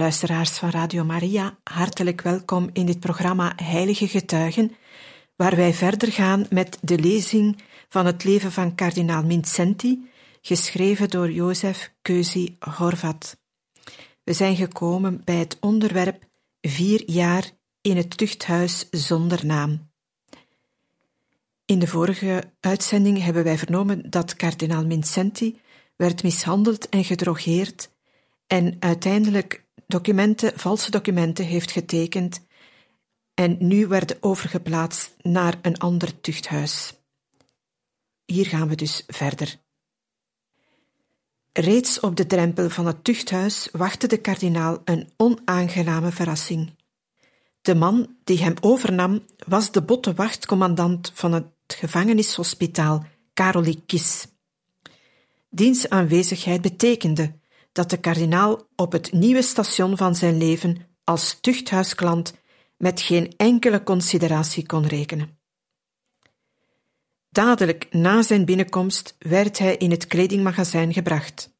Luisteraars van Radio Maria, hartelijk welkom in dit programma Heilige Getuigen, waar wij verder gaan met de lezing van het leven van kardinaal Mincenti, geschreven door Jozef Keuzi Horvat. We zijn gekomen bij het onderwerp Vier jaar in het tuchthuis zonder naam. In de vorige uitzending hebben wij vernomen dat kardinaal Mincenti werd mishandeld en gedrogeerd en uiteindelijk documenten, valse documenten heeft getekend en nu werden overgeplaatst naar een ander tuchthuis. Hier gaan we dus verder. Reeds op de drempel van het tuchthuis wachtte de kardinaal een onaangename verrassing. De man die hem overnam was de botte wachtcommandant van het gevangenishospitaal, Karolikis. Diens aanwezigheid betekende dat de kardinaal op het nieuwe station van zijn leven als tuchthuisklant met geen enkele consideratie kon rekenen. Dadelijk na zijn binnenkomst werd hij in het kledingmagazijn gebracht,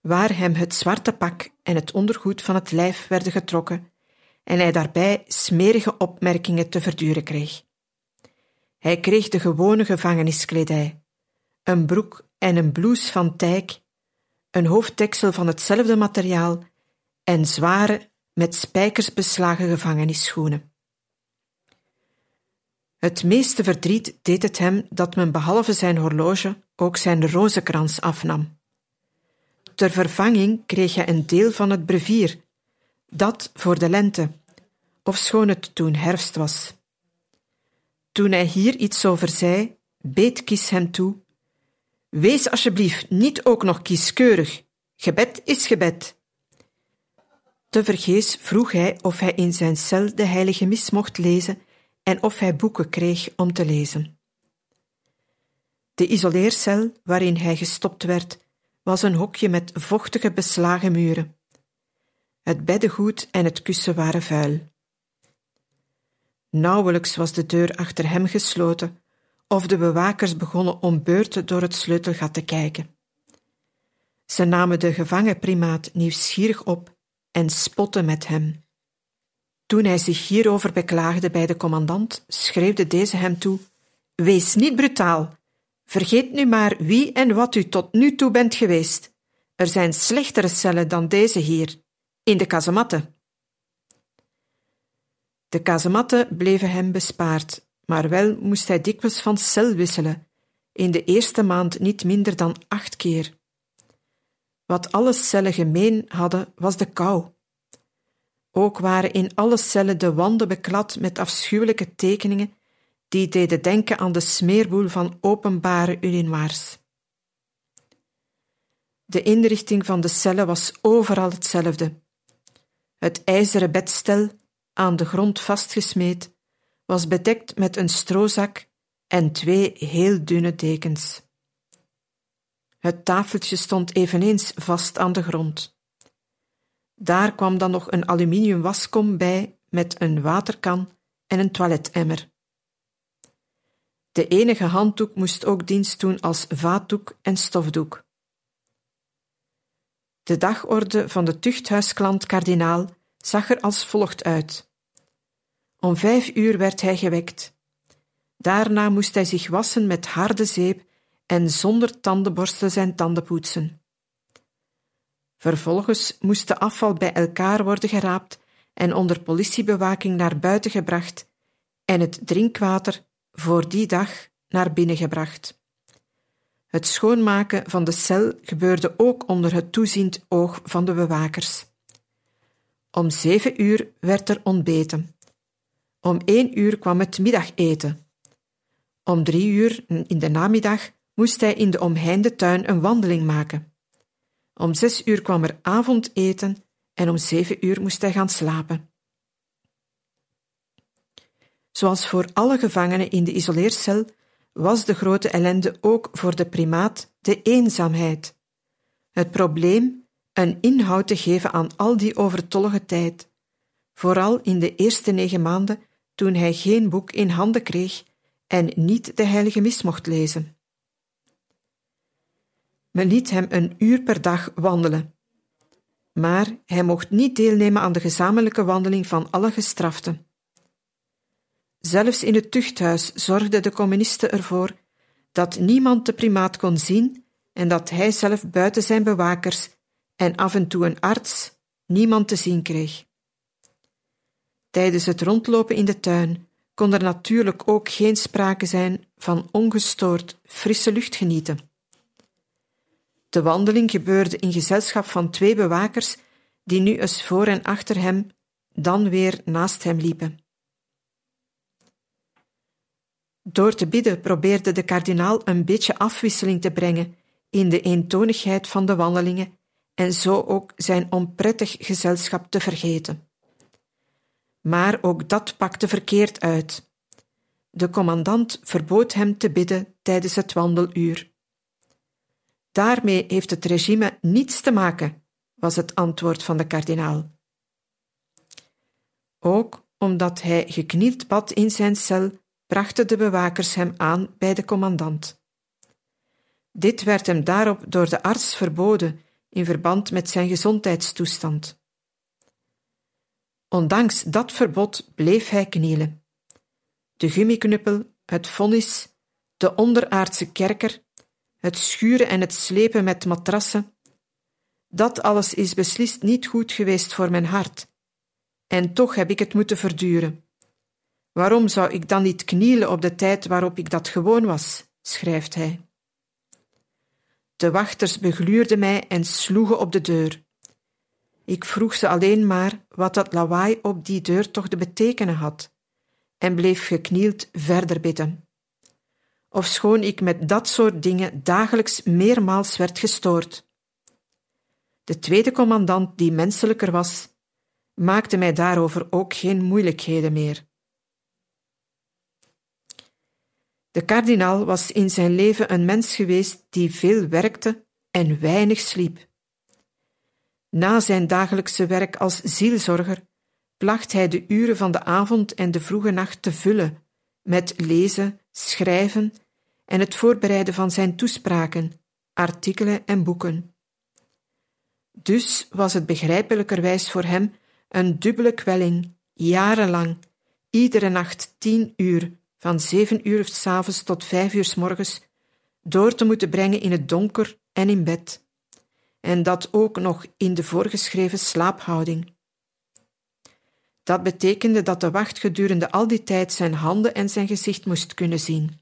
waar hem het zwarte pak en het ondergoed van het lijf werden getrokken en hij daarbij smerige opmerkingen te verduren kreeg. Hij kreeg de gewone gevangeniskledij, een broek en een blouse van tijk een hoofddeksel van hetzelfde materiaal en zware, met spijkers beslagen gevangenisschoenen. Het meeste verdriet deed het hem dat men behalve zijn horloge ook zijn rozenkrans afnam. Ter vervanging kreeg hij een deel van het brevier, dat voor de lente, ofschoon het toen herfst was. Toen hij hier iets over zei, beet Kies hem toe Wees alsjeblieft niet ook nog kieskeurig. Gebed is gebed. Tevergeefs vroeg hij of hij in zijn cel de heilige mis mocht lezen en of hij boeken kreeg om te lezen. De isoleercel waarin hij gestopt werd, was een hokje met vochtige beslagen muren. Het beddengoed en het kussen waren vuil. Nauwelijks was de deur achter hem gesloten of de bewakers begonnen om beurten door het sleutelgat te kijken. Ze namen de gevangen primaat nieuwsgierig op en spotten met hem. Toen hij zich hierover beklaagde bij de commandant, schreeuwde deze hem toe: Wees niet brutaal. Vergeet nu maar wie en wat u tot nu toe bent geweest. Er zijn slechtere cellen dan deze hier, in de kazematten. De kazematten bleven hem bespaard, maar wel moest hij dikwijls van cel wisselen, in de eerste maand niet minder dan acht keer. Wat alle cellen gemeen hadden, was de kou. Ook waren in alle cellen de wanden beklad met afschuwelijke tekeningen die deden denken aan de smeerboel van openbare urinoirs. De inrichting van de cellen was overal hetzelfde. Het ijzeren bedstel, aan de grond vastgesmeed, was bedekt met een stroozak en twee heel dunne dekens. Het tafeltje stond eveneens vast aan de grond. Daar kwam dan nog een aluminium waskom bij met een waterkan en een toiletemmer. De enige handdoek moest ook dienst doen als vaatdoek en stofdoek. De dagorde van de tuchthuisklant kardinaal zag er als volgt uit. Om vijf uur werd hij gewekt. Daarna moest hij zich wassen met harde zeep en zonder tandenborstel zijn tanden poetsen. Vervolgens moest de afval bij elkaar worden geraapt en onder politiebewaking naar buiten gebracht en het drinkwater voor die dag naar binnen gebracht. Het schoonmaken van de cel gebeurde ook onder het toeziend oog van de bewakers. Om zeven uur werd er ontbeten. Om één uur kwam het middageten. Om drie uur in de namiddag moest hij in de omheinde tuin een wandeling maken. Om zes uur kwam er avondeten en om zeven uur moest hij gaan slapen. Zoals voor alle gevangenen in de isoleercel was de grote ellende ook voor de primaat de eenzaamheid. Het probleem een inhoud te geven aan al die overtollige tijd, vooral in de eerste negen maanden toen hij geen boek in handen kreeg en niet de heilige mis mocht lezen. Men liet hem een uur per dag wandelen, maar hij mocht niet deelnemen aan de gezamenlijke wandeling van alle gestraften. Zelfs in het tuchthuis zorgden de communisten ervoor dat niemand de primaat kon zien en dat hij zelf buiten zijn bewakers en af en toe een arts niemand te zien kreeg. Tijdens het rondlopen in de tuin kon er natuurlijk ook geen sprake zijn van ongestoord frisse lucht genieten. De wandeling gebeurde in gezelschap van twee bewakers die nu eens voor en achter hem, dan weer naast hem liepen. Door te bidden probeerde de kardinaal een beetje afwisseling te brengen in de eentonigheid van de wandelingen en zo ook zijn onprettig gezelschap te vergeten. Maar ook dat pakte verkeerd uit. De commandant verbood hem te bidden tijdens het wandeluur. Daarmee heeft het regime niets te maken, was het antwoord van de kardinaal. Ook omdat hij geknield bad in zijn cel, brachten de bewakers hem aan bij de commandant. Dit werd hem daarop door de arts verboden in verband met zijn gezondheidstoestand. Ondanks dat verbod bleef hij knielen. De gummiknuppel, het vonnis, de onderaardse kerker, het schuren en het slepen met matrassen, dat alles is beslist niet goed geweest voor mijn hart. En toch heb ik het moeten verduren. Waarom zou ik dan niet knielen op de tijd waarop ik dat gewoon was? schrijft hij. De wachters begluurden mij en sloegen op de deur. Ik vroeg ze alleen maar wat dat lawaai op die deur toch te betekenen had, en bleef geknield verder bidden. Ofschoon ik met dat soort dingen dagelijks meermaals werd gestoord. De tweede commandant, die menselijker was, maakte mij daarover ook geen moeilijkheden meer. De kardinaal was in zijn leven een mens geweest die veel werkte en weinig sliep. Na zijn dagelijkse werk als zielzorger placht hij de uren van de avond en de vroege nacht te vullen met lezen, schrijven en het voorbereiden van zijn toespraken, artikelen en boeken. Dus was het begrijpelijkerwijs voor hem een dubbele kwelling, jarenlang, iedere nacht tien uur, van zeven uur s avonds tot vijf uur s morgens, door te moeten brengen in het donker en in bed en dat ook nog in de voorgeschreven slaaphouding. Dat betekende dat de wacht gedurende al die tijd zijn handen en zijn gezicht moest kunnen zien.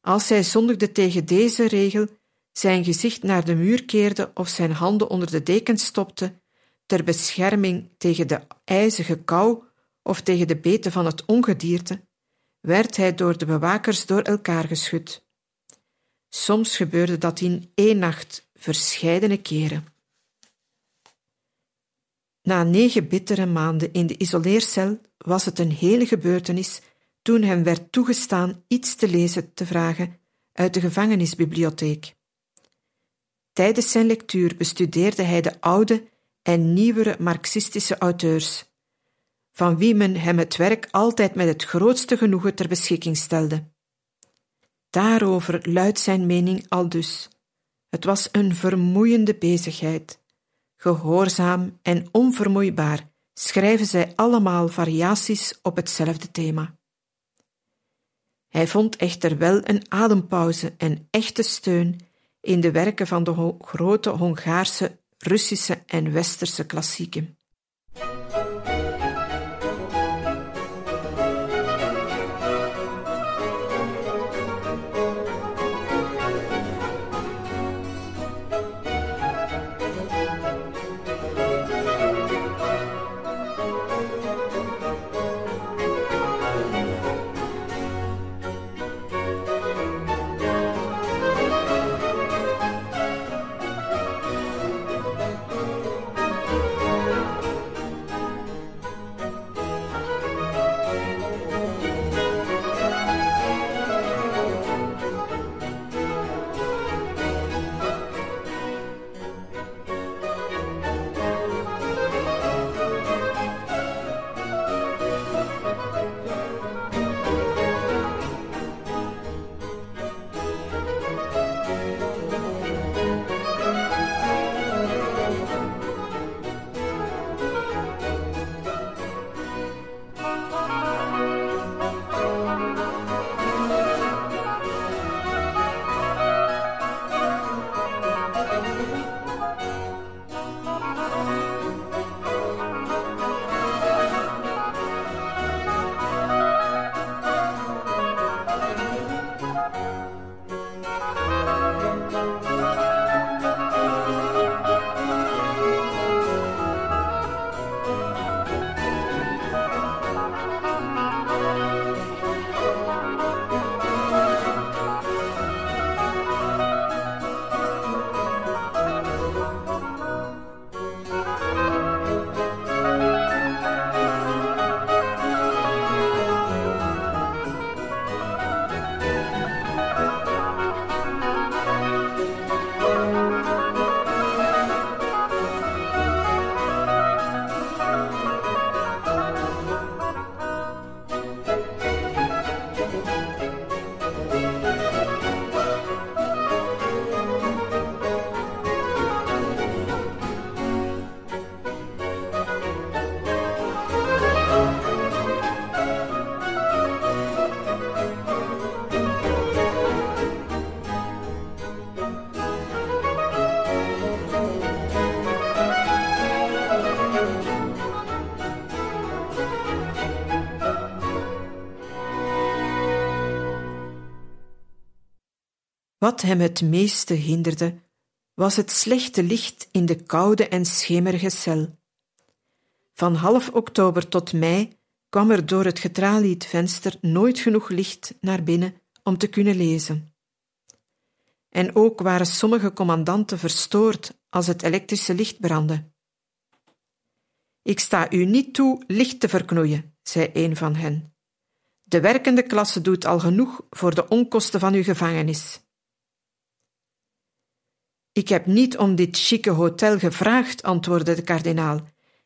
Als hij zondigde tegen deze regel, zijn gezicht naar de muur keerde of zijn handen onder de deken stopte, ter bescherming tegen de ijzige kou of tegen de beten van het ongedierte, werd hij door de bewakers door elkaar geschud. Soms gebeurde dat in één nacht verscheidene keren. Na negen bittere maanden in de isoleercel was het een hele gebeurtenis toen hem werd toegestaan iets te lezen te vragen uit de gevangenisbibliotheek. Tijdens zijn lectuur bestudeerde hij de oude en nieuwere marxistische auteurs, van wie men hem het werk altijd met het grootste genoegen ter beschikking stelde. Daarover luidt zijn mening aldus. Het was een vermoeiende bezigheid. Gehoorzaam en onvermoeibaar schrijven zij allemaal variaties op hetzelfde thema. Hij vond echter wel een adempauze en echte steun in de werken van de grote Hongaarse, Russische en Westerse klassieken. Wat hem het meeste hinderde, was het slechte licht in de koude en schemerige cel. Van half oktober tot mei kwam er door het getralied venster nooit genoeg licht naar binnen om te kunnen lezen. En ook waren sommige commandanten verstoord als het elektrische licht brandde. Ik sta u niet toe licht te verknoeien, zei een van hen. De werkende klasse doet al genoeg voor de onkosten van uw gevangenis. Ik heb niet om dit chique hotel gevraagd, antwoordde de kardinaal,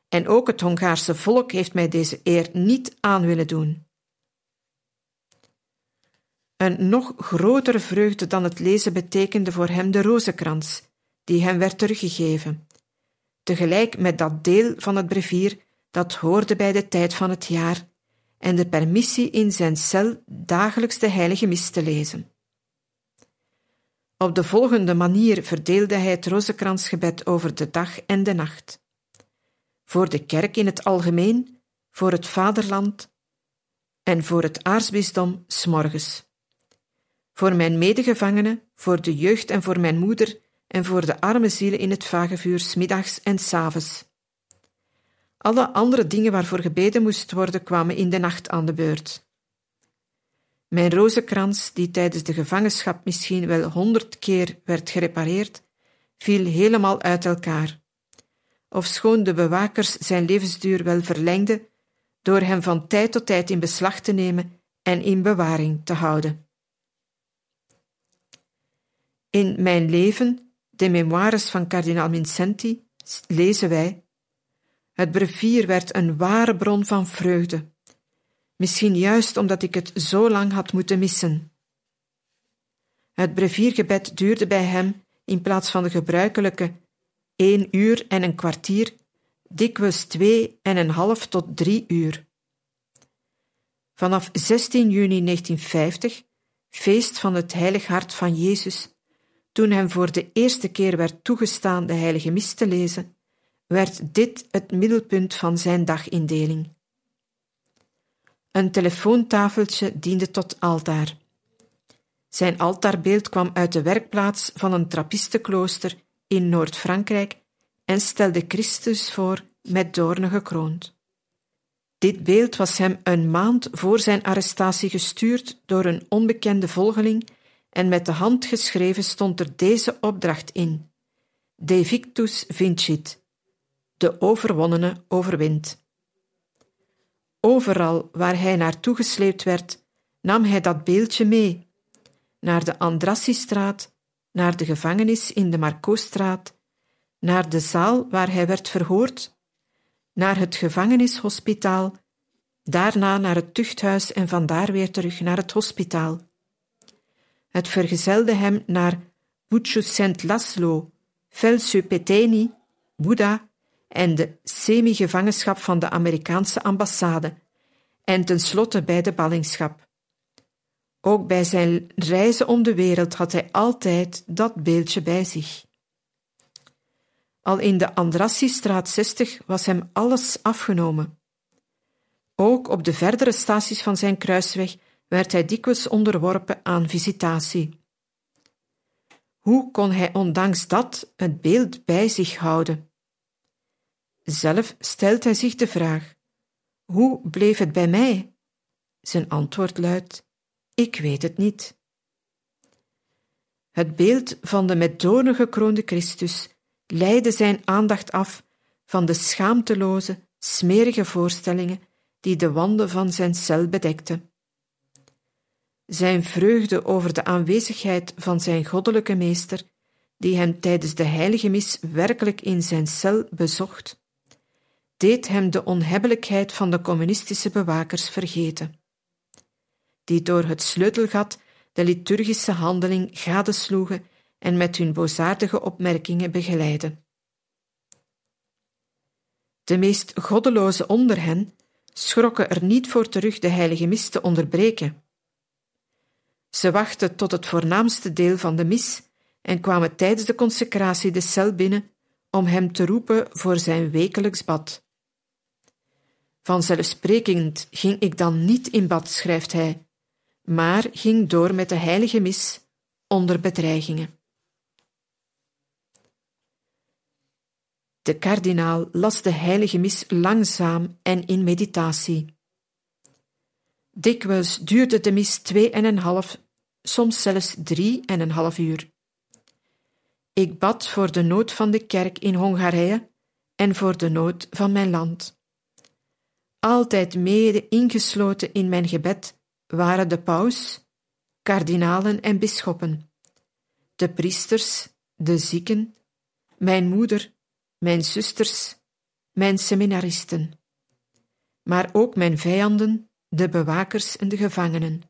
en ook het Hongaarse volk heeft mij deze eer niet aan willen doen. Een nog grotere vreugde dan het lezen betekende voor hem de rozenkrans, die hem werd teruggegeven, tegelijk met dat deel van het brevier dat hoorde bij de tijd van het jaar en de permissie in zijn cel dagelijks de heilige mis te lezen. Op de volgende manier verdeelde hij het rozenkransgebed over de dag en de nacht. Voor de kerk in het algemeen, voor het vaderland en voor het aartsbisdom s'morgens. Voor mijn medegevangenen, voor de jeugd en voor mijn moeder en voor de arme zielen in het vagevuur smiddags en s'avonds. Alle andere dingen waarvoor gebeden moest worden kwamen in de nacht aan de beurt. Mijn rozenkrans, die tijdens de gevangenschap misschien wel honderd keer werd gerepareerd, viel helemaal uit elkaar. Ofschoon de bewakers zijn levensduur wel verlengden door hem van tijd tot tijd in beslag te nemen en in bewaring te houden. In Mijn leven, de memoires van kardinaal Vincenti, lezen wij: Het brevier werd een ware bron van vreugde misschien juist omdat ik het zo lang had moeten missen. Het breviergebed duurde bij hem, in plaats van de gebruikelijke één uur en een kwartier, dikwijls twee en een half tot drie uur. Vanaf 16 juni 1950, feest van het Heilig Hart van Jezus, toen hem voor de eerste keer werd toegestaan de Heilige Mis te lezen, werd dit het middelpunt van zijn dagindeling. Een telefoontafeltje diende tot altaar. Zijn altaarbeeld kwam uit de werkplaats van een trappistenklooster in Noord-Frankrijk en stelde Christus voor met doornen gekroond. Dit beeld was hem een maand voor zijn arrestatie gestuurd door een onbekende volgeling en met de hand geschreven stond er deze opdracht in: De victus vincit, de overwonnene overwint. Overal waar hij naartoe gesleept werd, nam hij dat beeldje mee. Naar de Andrassistraat, naar de gevangenis in de Marcostraat, naar de zaal waar hij werd verhoord, naar het gevangenishospitaal, daarna naar het tuchthuis en vandaar weer terug naar het hospitaal. Het vergezelde hem naar Buccio Saint Laszlo, Felsu Peteni, Buddha en de semi-gevangenschap van de Amerikaanse ambassade en tenslotte bij de ballingschap. Ook bij zijn reizen om de wereld had hij altijd dat beeldje bij zich. Al in de Andrassistraat 60 was hem alles afgenomen. Ook op de verdere staties van zijn kruisweg werd hij dikwijls onderworpen aan visitatie. Hoe kon hij ondanks dat het beeld bij zich houden? Zelf stelt hij zich de vraag: hoe bleef het bij mij? Zijn antwoord luidt: Ik weet het niet. Het beeld van de met doornen gekroonde Christus leidde zijn aandacht af van de schaamteloze, smerige voorstellingen die de wanden van zijn cel bedekten. Zijn vreugde over de aanwezigheid van zijn goddelijke meester, die hem tijdens de heilige mis werkelijk in zijn cel bezocht, deed hem de onhebbelijkheid van de communistische bewakers vergeten, die door het sleutelgat de liturgische handeling gadesloegen en met hun boosaardige opmerkingen begeleiden. De meest goddeloze onder hen schrokken er niet voor terug de heilige mis te onderbreken. Ze wachten tot het voornaamste deel van de mis en kwamen tijdens de consecratie de cel binnen om hem te roepen voor zijn wekelijks bad. Vanzelfsprekend ging ik dan niet in bad, schrijft hij, maar ging door met de heilige mis onder bedreigingen. De kardinaal las de heilige mis langzaam en in meditatie. Dikwijls duurde de mis twee en een half, soms zelfs drie en een half uur. Ik bad voor de nood van de kerk in Hongarije en voor de nood van mijn land. Altijd mede ingesloten in mijn gebed waren de paus, kardinalen en bisschoppen, de priesters, de zieken, mijn moeder, mijn zusters, mijn seminaristen, maar ook mijn vijanden, de bewakers en de gevangenen.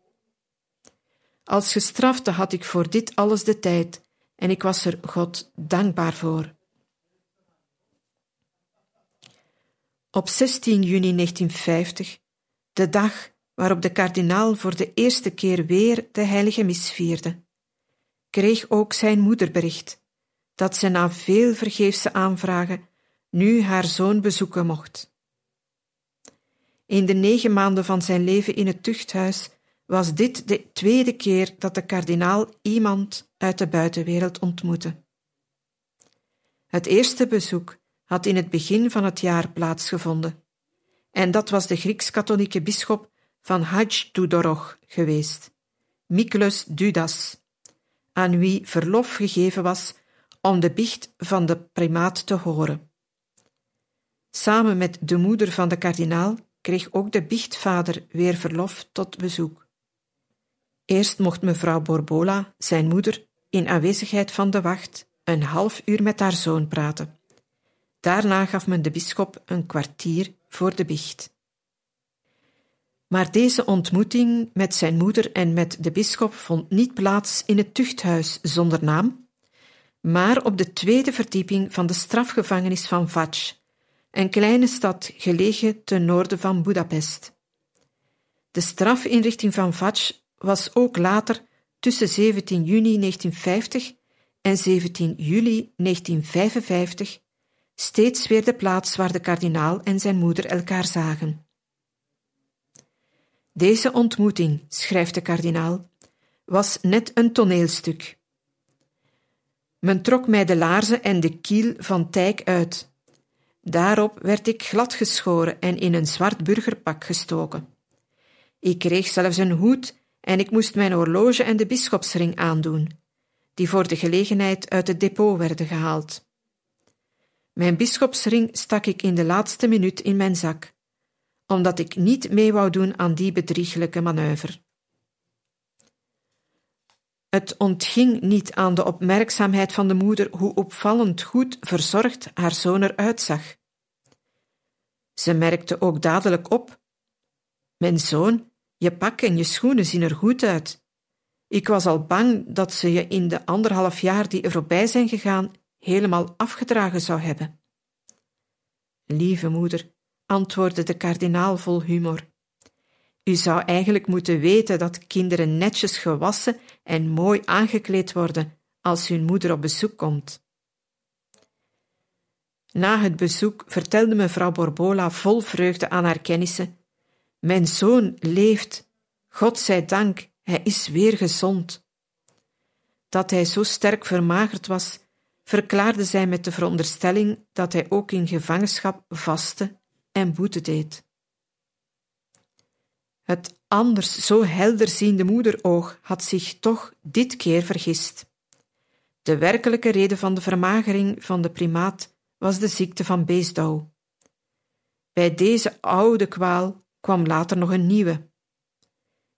Als gestrafte had ik voor dit alles de tijd en ik was er God dankbaar voor. Op 16 juni 1950, de dag waarop de kardinaal voor de eerste keer weer de heilige mis vierde, kreeg ook zijn moeder bericht dat ze na veel vergeefse aanvragen nu haar zoon bezoeken mocht. In de negen maanden van zijn leven in het tuchthuis was dit de tweede keer dat de kardinaal iemand uit de buitenwereld ontmoette. Het eerste bezoek had in het begin van het jaar plaatsgevonden, en dat was de Grieks-katholieke bisschop van Hadj-Tudorog geweest, Mikulus Dudas, aan wie verlof gegeven was om de biecht van de primaat te horen. Samen met de moeder van de kardinaal kreeg ook de biechtvader weer verlof tot bezoek. Eerst mocht mevrouw Borbola, zijn moeder, in aanwezigheid van de wacht een half uur met haar zoon praten. Daarna gaf men de bisschop een kwartier voor de biecht. Maar deze ontmoeting met zijn moeder en met de bisschop vond niet plaats in het tuchthuis zonder naam, maar op de tweede verdieping van de strafgevangenis van Vac, een kleine stad gelegen ten noorden van Budapest. De strafinrichting van Vac was ook later tussen 17 juni 1950 en 17 juli 1955 steeds weer de plaats waar de kardinaal en zijn moeder elkaar zagen. Deze ontmoeting, schrijft de kardinaal, was net een toneelstuk. Men trok mij de laarzen en de kiel van tijk uit. Daarop werd ik gladgeschoren en in een zwart burgerpak gestoken. Ik kreeg zelfs een hoed en ik moest mijn horloge en de bisschopsring aandoen, die voor de gelegenheid uit het depot werden gehaald. Mijn bisschopsring stak ik in de laatste minuut in mijn zak, omdat ik niet mee wou doen aan die bedrieglijke manoeuvre. Het ontging niet aan de opmerkzaamheid van de moeder hoe opvallend goed verzorgd haar zoon eruit zag. Ze merkte ook dadelijk op: Mijn zoon, je pak en je schoenen zien er goed uit. Ik was al bang dat ze je in de anderhalf jaar die er voorbij zijn gegaan helemaal afgedragen zou hebben. Lieve moeder, antwoordde de kardinaal vol humor. U zou eigenlijk moeten weten dat kinderen netjes gewassen en mooi aangekleed worden als hun moeder op bezoek komt. Na het bezoek vertelde mevrouw Borbola vol vreugde aan haar kennissen: Mijn zoon leeft, God zij dank, hij is weer gezond. Dat hij zo sterk vermagerd was, verklaarde zij met de veronderstelling dat hij ook in gevangenschap vastte en boete deed. Het anders zo helderziende moederoog had zich toch dit keer vergist. De werkelijke reden van de vermagering van de primaat was de ziekte van Beesdauw. Bij deze oude kwaal kwam later nog een nieuwe.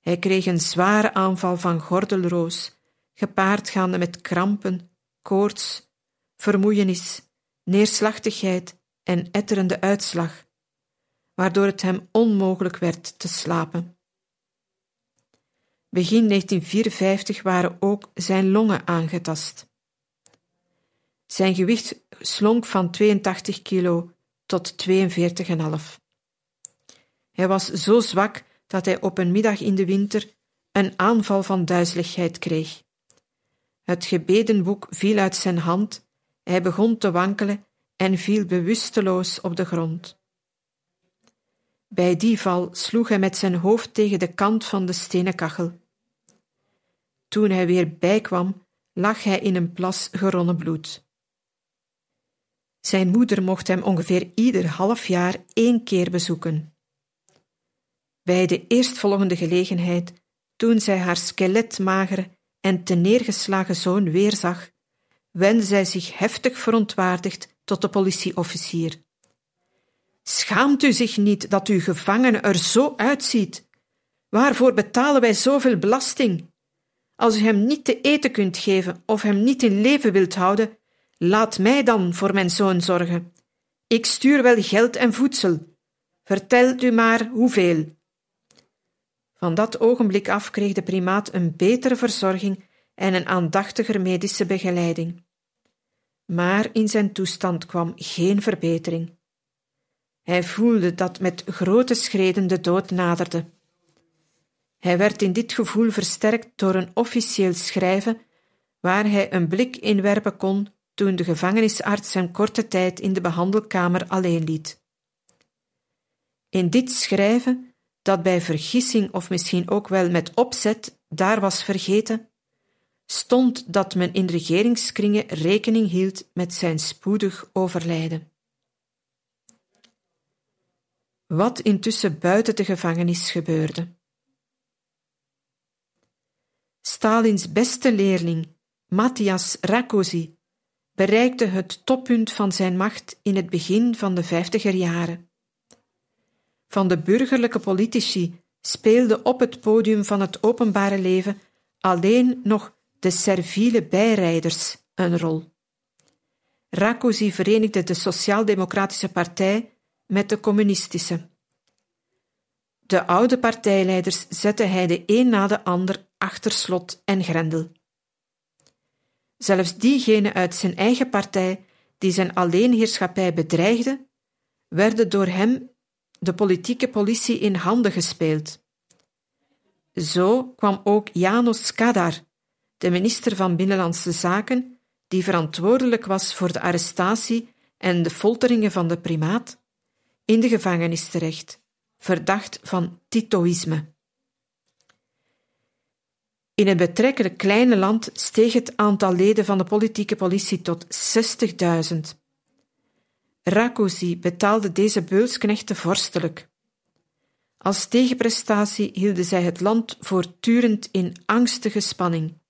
Hij kreeg een zware aanval van gordelroos, gepaard gaande met krampen, koorts, vermoeienis, neerslachtigheid en etterende uitslag, waardoor het hem onmogelijk werd te slapen. Begin 1954 waren ook zijn longen aangetast. Zijn gewicht slonk van 82 kilo tot 42,5. Hij was zo zwak dat hij op een middag in de winter een aanval van duizeligheid kreeg. Het gebedenboek viel uit zijn hand, hij begon te wankelen en viel bewusteloos op de grond. Bij die val sloeg hij met zijn hoofd tegen de kant van de stenen kachel. Toen hij weer bijkwam, lag hij in een plas geronnen bloed. Zijn moeder mocht hem ongeveer ieder half jaar één keer bezoeken. Bij de eerstvolgende gelegenheid, toen zij haar skeletmagere en neergeslagen zoon weerzag, wendde zij zich heftig verontwaardigd tot de politieofficier. Schaamt u zich niet dat uw gevangene er zo uitziet? Waarvoor betalen wij zoveel belasting? Als u hem niet te eten kunt geven of hem niet in leven wilt houden, laat mij dan voor mijn zoon zorgen. Ik stuur wel geld en voedsel. Vertelt u maar hoeveel. Van dat ogenblik af kreeg de primaat een betere verzorging en een aandachtiger medische begeleiding. Maar in zijn toestand kwam geen verbetering. Hij voelde dat met grote schreden de dood naderde. Hij werd in dit gevoel versterkt door een officieel schrijven waar hij een blik in werpen kon toen de gevangenisarts hem korte tijd in de behandelkamer alleen liet. In dit schrijven, dat bij vergissing of misschien ook wel met opzet daar was vergeten, stond dat men in regeringskringen rekening hield met zijn spoedig overlijden. Wat intussen buiten de gevangenis gebeurde. Stalins beste leerling, Matthias Rakosi, bereikte het toppunt van zijn macht in het begin van de vijftiger jaren. Van de burgerlijke politici speelde op het podium van het openbare leven alleen nog de serviele bijrijders een rol. Rakosi verenigde de Sociaal-Democratische Partij met de Communistische. De oude partijleiders zette hij de een na de ander achter slot en grendel. Zelfs diegenen uit zijn eigen partij die zijn alleenheerschappij bedreigden, werden door hem de politieke politie in handen gespeeld. Zo kwam ook Janos Skadar, de minister van Binnenlandse Zaken, die verantwoordelijk was voor de arrestatie en de folteringen van de primaat, in de gevangenis terecht, verdacht van Titoïsme. In een betrekkelijk kleine land steeg het aantal leden van de politieke politie tot 60.000. Rakosi betaalde deze beulsknechten vorstelijk. Als tegenprestatie hielden zij het land voortdurend in angstige spanning.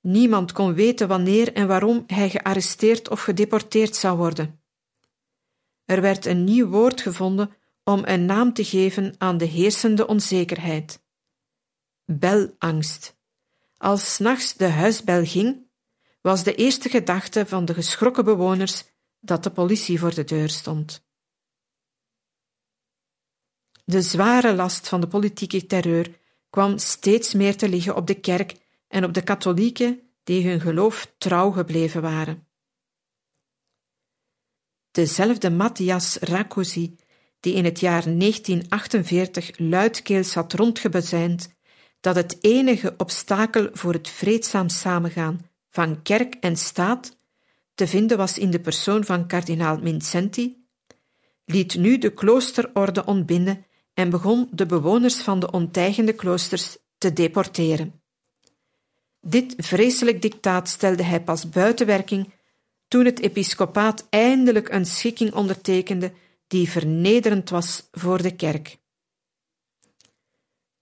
Niemand kon weten wanneer en waarom hij gearresteerd of gedeporteerd zou worden. Er werd een nieuw woord gevonden om een naam te geven aan de heersende onzekerheid belangst. Als nachts de huisbel ging, was de eerste gedachte van de geschrokken bewoners dat de politie voor de deur stond. De zware last van de politieke terreur kwam steeds meer te liggen op de kerk en op de katholieken die hun geloof trouw gebleven waren. Dezelfde Matthias Rakosi, die in het jaar 1948 luidkeels had rondgebezijnd dat het enige obstakel voor het vreedzaam samengaan van kerk en staat te vinden was in de persoon van kardinaal Vincenti, liet nu de kloosterorde ontbinden en begon de bewoners van de ontijgende kloosters te deporteren. Dit vreselijk dictaat stelde hij pas buiten werking toen het episcopaat eindelijk een schikking ondertekende die vernederend was voor de kerk.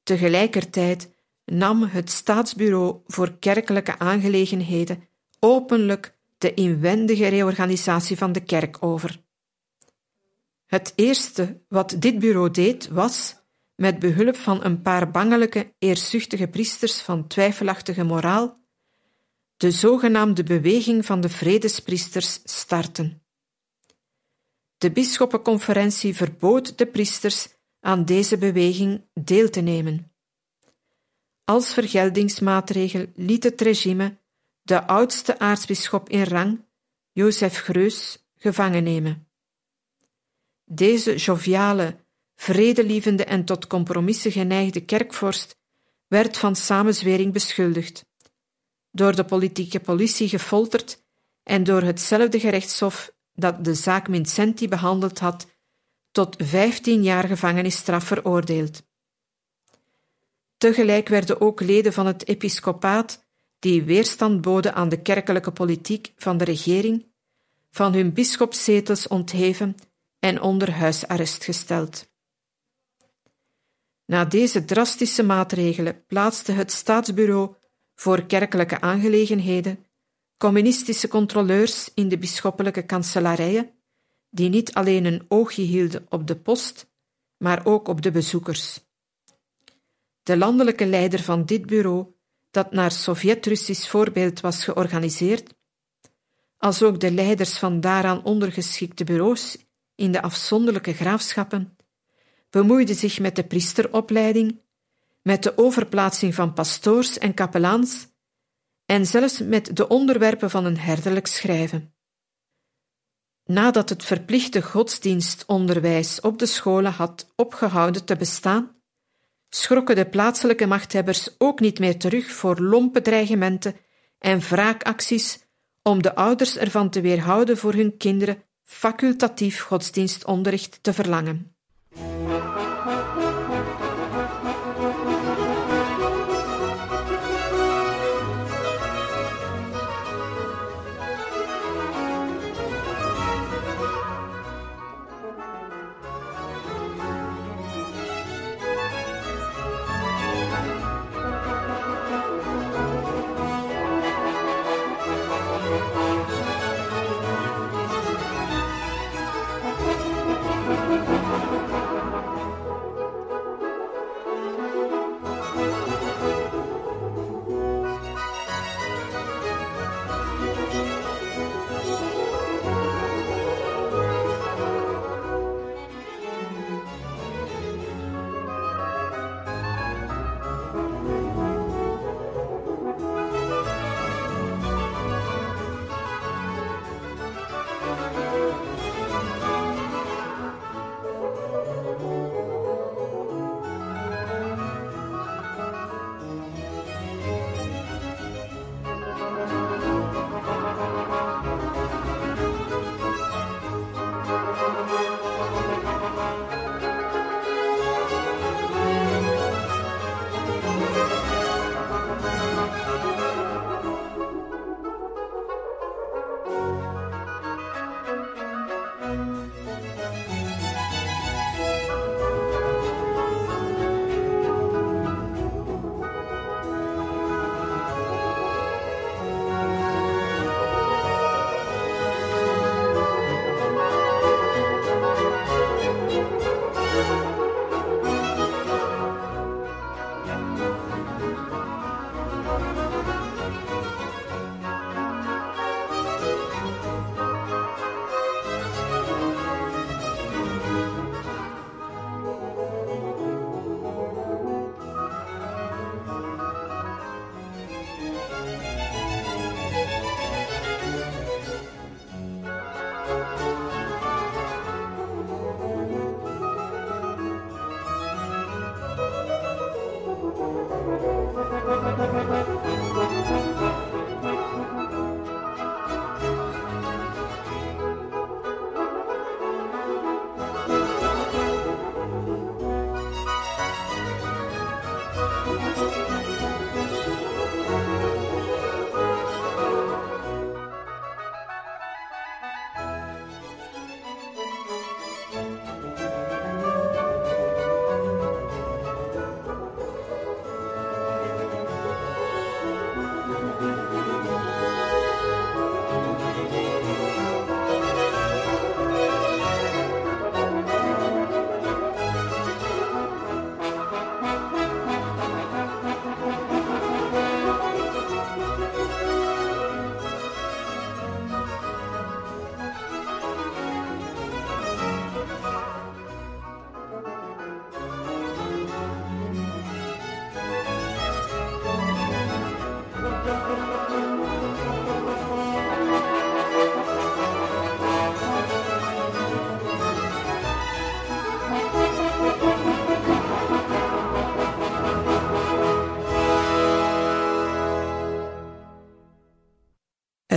Tegelijkertijd nam het Staatsbureau voor Kerkelijke Aangelegenheden openlijk de inwendige reorganisatie van de kerk over. Het eerste wat dit bureau deed was, met behulp van een paar bangelijke, eerzuchtige priesters van twijfelachtige moraal, de zogenaamde beweging van de vredespriesters starten. De bisschoppenconferentie verbood de priesters aan deze beweging deel te nemen. Als vergeldingsmaatregel liet het regime de oudste aartsbisschop in rang, Jozef Greus, gevangen nemen. Deze joviale, vredelievende en tot compromissen geneigde kerkvorst werd van samenzwering beschuldigd, door de politieke politie gefolterd en door hetzelfde gerechtshof dat de zaak Mincenti behandeld had, tot vijftien jaar gevangenisstraf veroordeeld. Tegelijk werden ook leden van het episcopaat, die weerstand boden aan de kerkelijke politiek van de regering, van hun bisschopszetels ontheven en onder huisarrest gesteld. Na deze drastische maatregelen plaatste het Staatsbureau voor Kerkelijke Aangelegenheden communistische controleurs in de bisschoppelijke kanselarijen, die niet alleen een oogje hielden op de post, maar ook op de bezoekers. De landelijke leider van dit bureau, dat naar Sovjet-Russisch voorbeeld was georganiseerd, als ook de leiders van daaraan ondergeschikte bureaus in de afzonderlijke graafschappen, bemoeide zich met de priesteropleiding, met de overplaatsing van pastoors en kapelaans en zelfs met de onderwerpen van een herderlijk schrijven. Nadat het verplichte godsdienstonderwijs op de scholen had opgehouden te bestaan, schrokken de plaatselijke machthebbers ook niet meer terug voor lompe dreigementen en wraakacties om de ouders ervan te weerhouden voor hun kinderen facultatief godsdienstonderricht te verlangen.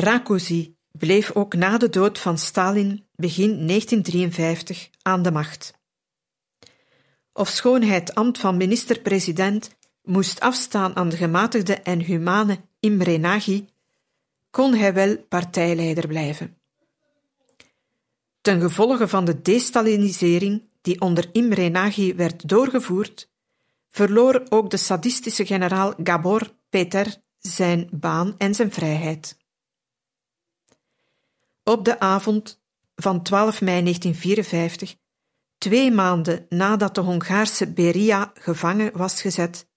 Rákozy bleef ook na de dood van Stalin begin 1953 aan de macht. Ofschoon hij het ambt van minister-president moest afstaan aan de gematigde en humane Imre Nagy, kon hij wel partijleider blijven. Ten gevolge van de destalinisering die onder Imre Nagy werd doorgevoerd, verloor ook de sadistische generaal Gabor Peter zijn baan en zijn vrijheid. Op de avond van 12 mei 1954, twee maanden nadat de Hongaarse Beria gevangen was gezet,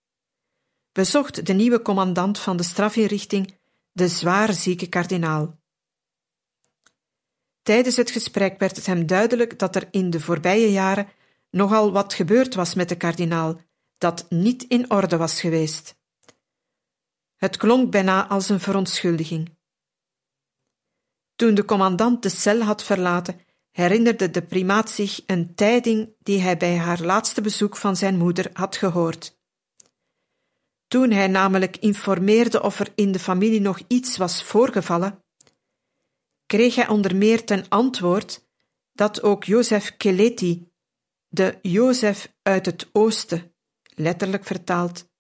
bezocht de nieuwe commandant van de strafinrichting de zwaar zieke kardinaal. Tijdens het gesprek werd het hem duidelijk dat er in de voorbije jaren nogal wat gebeurd was met de kardinaal, dat niet in orde was geweest. Het klonk bijna als een verontschuldiging. Toen de commandant de cel had verlaten, herinnerde de primaat zich een tijding die hij bij haar laatste bezoek van zijn moeder had gehoord. Toen hij namelijk informeerde of er in de familie nog iets was voorgevallen, kreeg hij onder meer ten antwoord dat ook Jozef Keleti, de Jozef uit het oosten, letterlijk vertaald,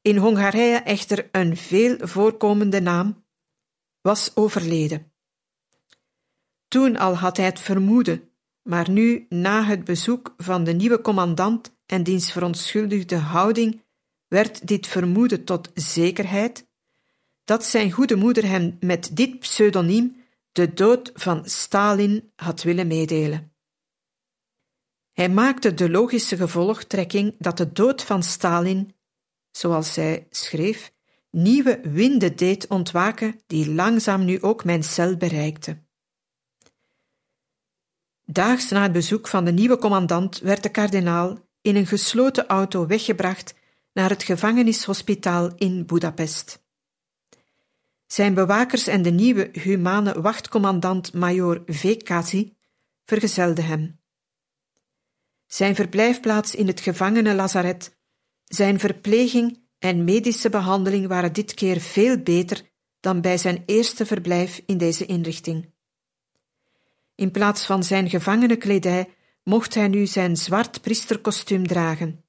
in Hongarije echter een veel voorkomende naam, was overleden. Toen al had hij het vermoeden, maar nu, na het bezoek van de nieuwe commandant en diens verontschuldigde houding, werd dit vermoeden tot zekerheid dat zijn goede moeder hem met dit pseudoniem de dood van Stalin had willen meedelen. Hij maakte de logische gevolgtrekking dat de dood van Stalin, zoals hij schreef, nieuwe winden deed ontwaken die langzaam nu ook mijn cel bereikte. Daags na het bezoek van de nieuwe commandant werd de kardinaal in een gesloten auto weggebracht naar het gevangenishospitaal in Budapest. Zijn bewakers en de nieuwe humane wachtcommandant major Vekati vergezelden hem. Zijn verblijfplaats in het gevangenenlazaret, zijn verpleging en medische behandeling waren dit keer veel beter dan bij zijn eerste verblijf in deze inrichting. In plaats van zijn gevangenenkledij mocht hij nu zijn zwart priesterkostuum dragen.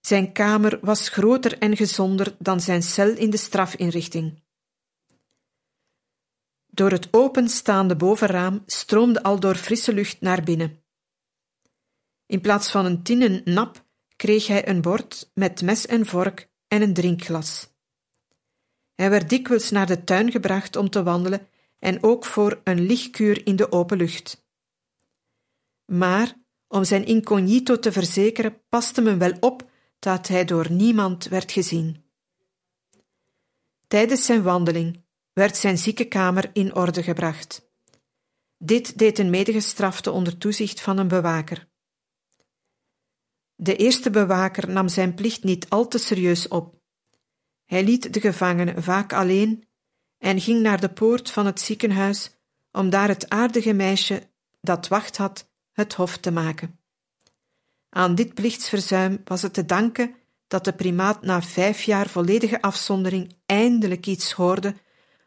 Zijn kamer was groter en gezonder dan zijn cel in de strafinrichting. Door het openstaande bovenraam stroomde al door frisse lucht naar binnen. In plaats van een tinnen nap kreeg hij een bord met mes en vork en een drinkglas. Hij werd dikwijls naar de tuin gebracht om te wandelen en ook voor een lichtkuur in de open lucht. Maar om zijn incognito te verzekeren, paste men wel op dat hij door niemand werd gezien. Tijdens zijn wandeling werd zijn ziekenkamer in orde gebracht. Dit deed een medegestrafte onder toezicht van een bewaker. De eerste bewaker nam zijn plicht niet al te serieus op. Hij liet de gevangene vaak alleen en ging naar de poort van het ziekenhuis om daar het aardige meisje dat wacht had het hof te maken. Aan dit plichtsverzuim was het te danken dat de primaat na vijf jaar volledige afzondering eindelijk iets hoorde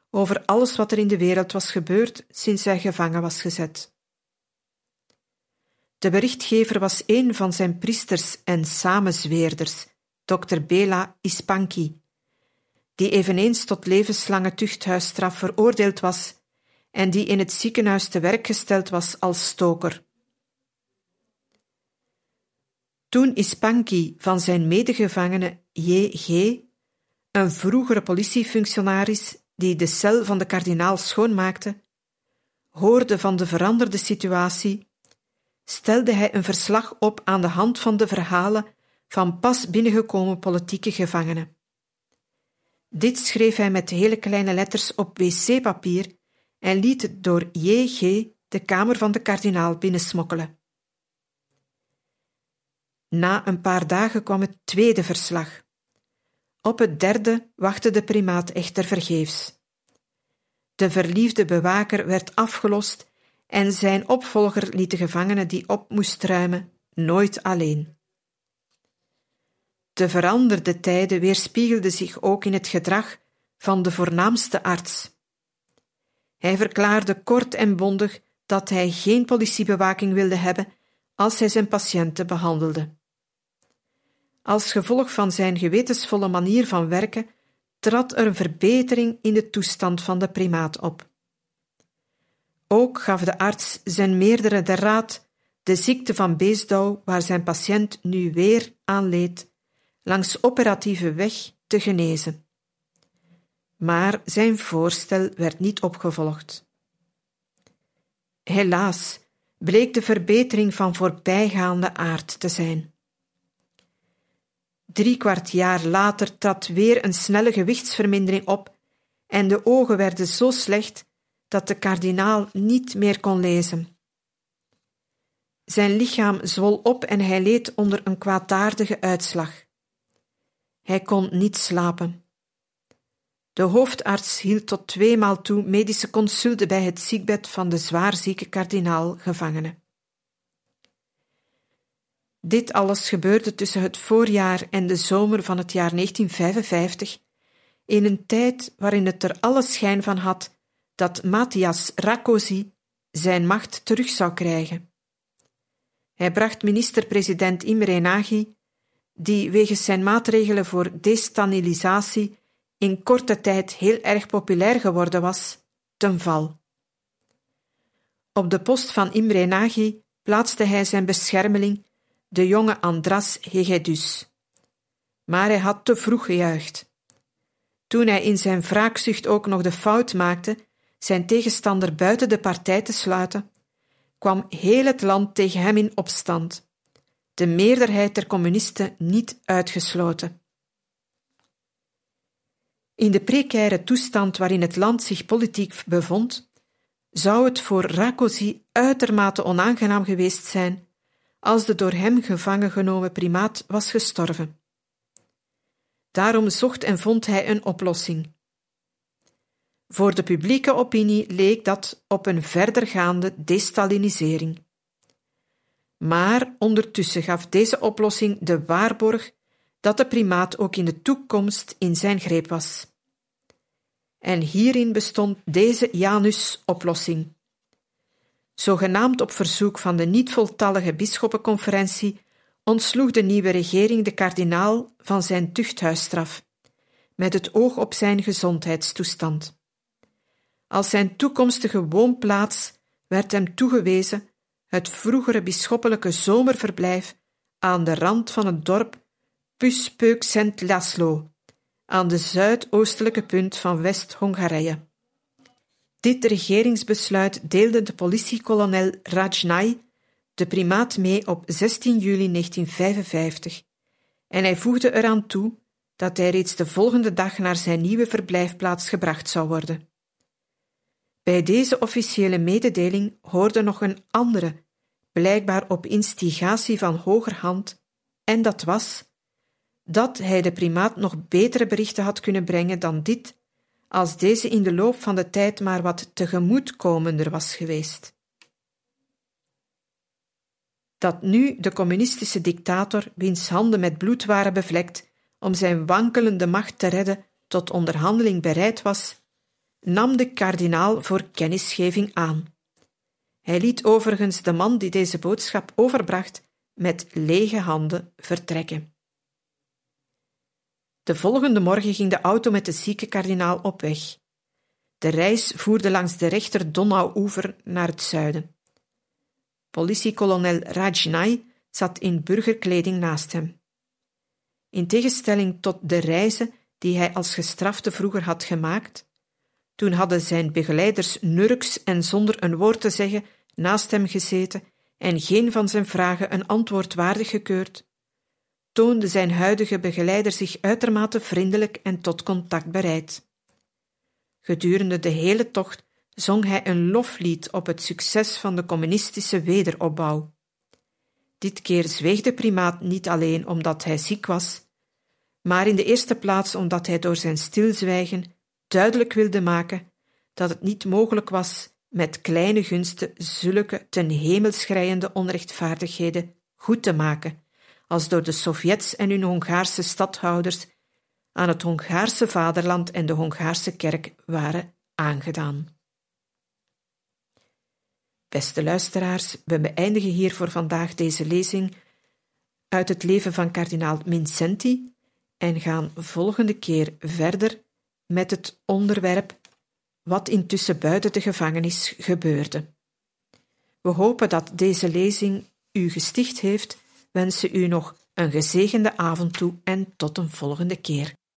over alles wat er in de wereld was gebeurd sinds hij gevangen was gezet. De berichtgever was een van zijn priesters en samenzweerders, dokter Bela Ispanki, die eveneens tot levenslange tuchthuisstraf veroordeeld was en die in het ziekenhuis te werk gesteld was als stoker. Toen Ispanki van zijn medegevangene J.G., een vroegere politiefunctionaris die de cel van de kardinaal schoonmaakte, hoorde van de veranderde situatie, stelde hij een verslag op aan de hand van de verhalen van pas binnengekomen politieke gevangenen. Dit schreef hij met hele kleine letters op wc-papier en liet het door J.G. de kamer van de kardinaal binnensmokkelen. Na een paar dagen kwam het tweede verslag. Op het derde wachtte de primaat echter vergeefs. De verliefde bewaker werd afgelost en zijn opvolger liet de gevangene die op moest ruimen nooit alleen. De veranderde tijden weerspiegelden zich ook in het gedrag van de voornaamste arts. Hij verklaarde kort en bondig dat hij geen politiebewaking wilde hebben als hij zijn patiënten behandelde. Als gevolg van zijn gewetensvolle manier van werken trad er een verbetering in de toestand van de primaat op. Ook gaf de arts zijn meerdere de raad de ziekte van Beesdouw, waar zijn patiënt nu weer aan leed, langs operatieve weg te genezen. Maar zijn voorstel werd niet opgevolgd. Helaas bleek de verbetering van voorbijgaande aard te zijn. Drie kwart jaar later trad weer een snelle gewichtsvermindering op en de ogen werden zo slecht dat de kardinaal niet meer kon lezen. Zijn lichaam zwol op en hij leed onder een kwaadaardige uitslag. Hij kon niet slapen. De hoofdarts hield tot tweemaal toe medische consulten bij het ziekbed van de zwaarzieke kardinaal gevangene. Dit alles gebeurde tussen het voorjaar en de zomer van het jaar 1955, in een tijd waarin het er alle schijn van had dat Matthias Rakosi zijn macht terug zou krijgen. Hij bracht minister-president Imre Nagy, die wegens zijn maatregelen voor destabilisatie in korte tijd heel erg populair geworden was, ten val. Op de post van Imre Nagy plaatste hij zijn beschermeling, de jonge Andras Hegedus. Maar hij had te vroeg gejuicht. Toen hij in zijn wraakzucht ook nog de fout maakte zijn tegenstander buiten de partij te sluiten, kwam heel het land tegen hem in opstand, de meerderheid der communisten niet uitgesloten. In de precaire toestand waarin het land zich politiek bevond, zou het voor Rakosi uitermate onaangenaam geweest zijn als de door hem gevangen genomen primaat was gestorven. Daarom zocht en vond hij een oplossing. Voor de publieke opinie leek dat op een verdergaande destalinisering. Maar ondertussen gaf deze oplossing de waarborg dat de primaat ook in de toekomst in zijn greep was. En hierin bestond deze Janus-oplossing. Zogenaamd op verzoek van de niet voltallige bisschoppenconferentie ontsloeg de nieuwe regering de kardinaal van zijn tuchthuisstraf, met het oog op zijn gezondheidstoestand. Als zijn toekomstige woonplaats werd hem toegewezen het vroegere bisschoppelijke zomerverblijf aan de rand van het dorp Puspeuk Sint Laszlo, aan de zuidoostelijke punt van West-Hongarije. Dit regeringsbesluit deelde de politiekolonel Rajnai de primaat mee op 16 juli 1955 en hij voegde eraan toe dat hij reeds de volgende dag naar zijn nieuwe verblijfplaats gebracht zou worden. Bij deze officiële mededeling hoorde nog een andere, blijkbaar op instigatie van hogerhand, en dat was dat hij de primaat nog betere berichten had kunnen brengen dan dit, als deze in de loop van de tijd maar wat tegemoetkomender was geweest. Dat nu de communistische dictator, wiens handen met bloed waren bevlekt, om zijn wankelende macht te redden, tot onderhandeling bereid was, nam de kardinaal voor kennisgeving aan. Hij liet overigens de man die deze boodschap overbracht met lege handen vertrekken. De volgende morgen ging de auto met de zieke kardinaal op weg. De reis voerde langs de rechter Donauoever naar het zuiden. Politiekolonel Rajnai zat in burgerkleding naast hem. In tegenstelling tot de reizen die hij als gestrafte vroeger had gemaakt, toen hadden zijn begeleiders nurks en zonder een woord te zeggen naast hem gezeten en geen van zijn vragen een antwoord waardig gekeurd, toonde zijn huidige begeleider zich uitermate vriendelijk en tot contact bereid. Gedurende de hele tocht zong hij een loflied op het succes van de communistische wederopbouw. Dit keer zweeg de primaat niet alleen omdat hij ziek was, maar in de eerste plaats omdat hij door zijn stilzwijgen duidelijk wilde maken dat het niet mogelijk was met kleine gunsten zulke ten hemel schrijende onrechtvaardigheden goed te maken, als door de Sovjets en hun Hongaarse stadhouders aan het Hongaarse vaderland en de Hongaarse kerk waren aangedaan. Beste luisteraars, we beëindigen hier voor vandaag deze lezing uit het leven van kardinaal Mincenti en gaan volgende keer verder met het onderwerp wat intussen buiten de gevangenis gebeurde. We hopen dat deze lezing u gesticht heeft, wensen u nog een gezegende avond toe en tot een volgende keer.